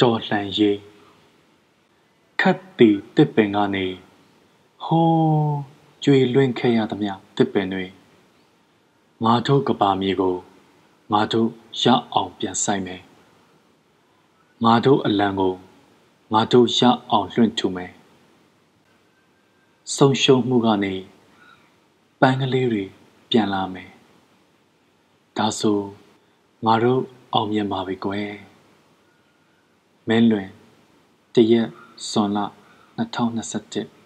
တော်လှန်ရေးခတ်တီတစ်ပင်ကနေဟိုးကျွေလွင့်ခဲ့ရသမျှတစ်ပင်တွေငါတို့ကပါမြေကိုငါတို့ရအောင်ပြန်ဆိုင်မယ်ငါတို့အလံကိုငါတို့ရအောင်လွှင့်ထူမယ်ဆုံးရှုံးမှုကနေ ပန်းကလေးတွေပြန်လာမယ်ဒါဆိုငါတို့အောင်မြင်ပါပြီကွယ်မဲလွင်တရက်ဇွန်လ2021